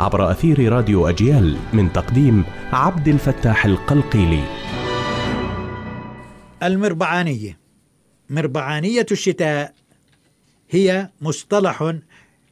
عبر أثير راديو أجيال من تقديم عبد الفتاح القلقيلي. المربعانية. مربعانية الشتاء هي مصطلح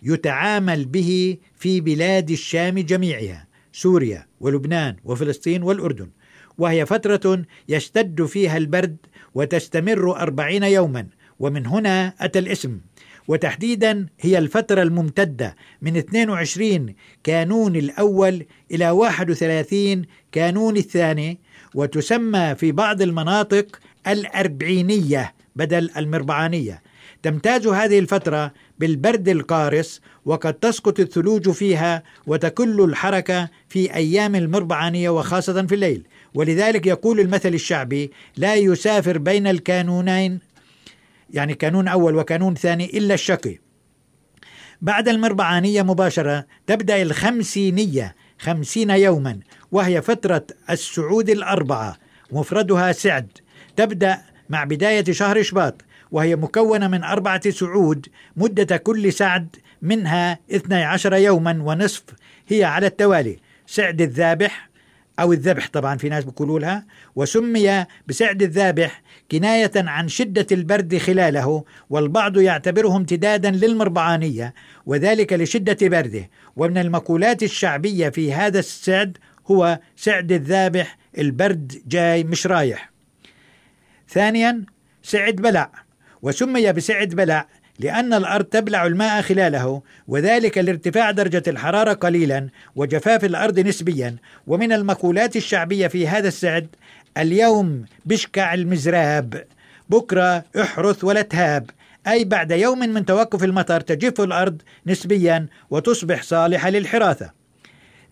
يتعامل به في بلاد الشام جميعها سوريا ولبنان وفلسطين والأردن وهي فترة يشتد فيها البرد وتستمر أربعين يوما ومن هنا أتى الاسم. وتحديدا هي الفترة الممتدة من 22 كانون الأول إلى 31 كانون الثاني وتسمى في بعض المناطق الأربعينية بدل المربعانية. تمتاز هذه الفترة بالبرد القارس وقد تسقط الثلوج فيها وتكل الحركة في أيام المربعانية وخاصة في الليل. ولذلك يقول المثل الشعبي لا يسافر بين الكانونين يعني كانون أول وكانون ثاني إلا الشقي. بعد المربعانية مباشرة تبدأ الخمسينية خمسين يوما وهي فترة السعود الأربعة. مفردها سعد. تبدأ مع بداية شهر شباط وهي مكونة من أربعة سعود مدة كل سعد منها 12 يوما ونصف هي على التوالي. سعد الذابح أو الذبح طبعا في ناس بيقولوا لها وسمي بسعد الذابح كناية عن شدة البرد خلاله والبعض يعتبره امتدادا للمربعانية وذلك لشدة برده. ومن المقولات الشعبية في هذا السعد هو سعد الذابح البرد جاي مش رايح. ثانيا سعد بلع وسمي بسعد بلع لأن الأرض تبلع الماء خلاله وذلك لارتفاع درجة الحرارة قليلا وجفاف الأرض نسبيا. ومن المقولات الشعبية في هذا السعد اليوم بشكع المزراب بكرة احرث ولا تهاب. أي بعد يوم من توقف المطر تجف الأرض نسبيا وتصبح صالحة للحراثة.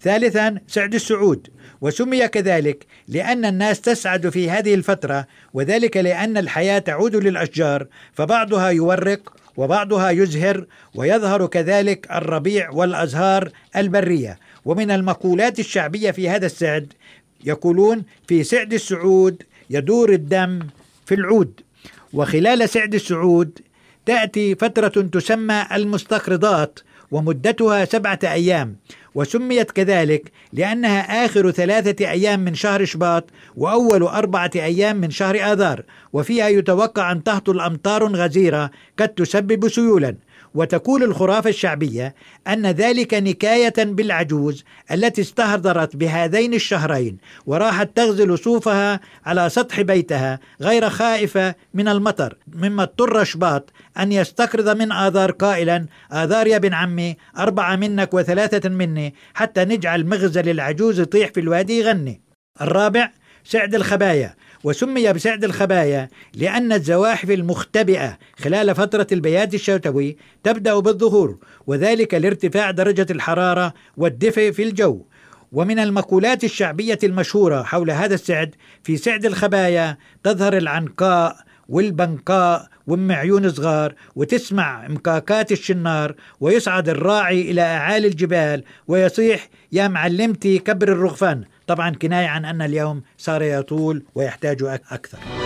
ثالثا سعد السعود. وسمي كذلك لأن الناس تسعد في هذه الفترة وذلك لأن الحياة تعود للأشجار فبعضها يورق وبعضها يزهر ويظهر كذلك الربيع والأزهار البرية. ومن المقولات الشعبية في هذا السعد يقولون في سعد السعود يدور الدم في العود. وخلال سعد السعود تأتي فترة تسمى المستقرضات ومدتها سبعة أيام وسميت كذلك لأنها آخر ثلاثة أيام من شهر شباط وأول أربعة أيام من شهر آذار وفيها يتوقع أن تهطل أمطار غزيرة قد تسبب سيولا. وتقول الخرافة الشعبية أن ذلك نكاية بالعجوز التي استهدرت بهذين الشهرين وراحت تغزل صوفها على سطح بيتها غير خائفة من المطر مما اضطر شباط أن يستقرض من آذار قائلا آذار يا ابن عمي أربعة منك وثلاثة مني حتى نجعل مغزل العجوز يطيح في الوادي يغني. الرابع سعد الخبايا. وسمي بسعد الخبايا لأن الزواحف المختبئة خلال فترة البيات الشتوي تبدأ بالظهور وذلك لارتفاع درجة الحرارة والدفء في الجو. ومن المقولات الشعبية المشهورة حول هذا السعد في سعد الخبايا تظهر العنقاء والبنقاء وأم عيون صغار وتسمع مكاكات الشنار ويصعد الراعي إلى أعالي الجبال ويصيح يا معلمتي كبر الرغفان. طبعا كناية عن أن اليوم صار يطول ويحتاج أكثر.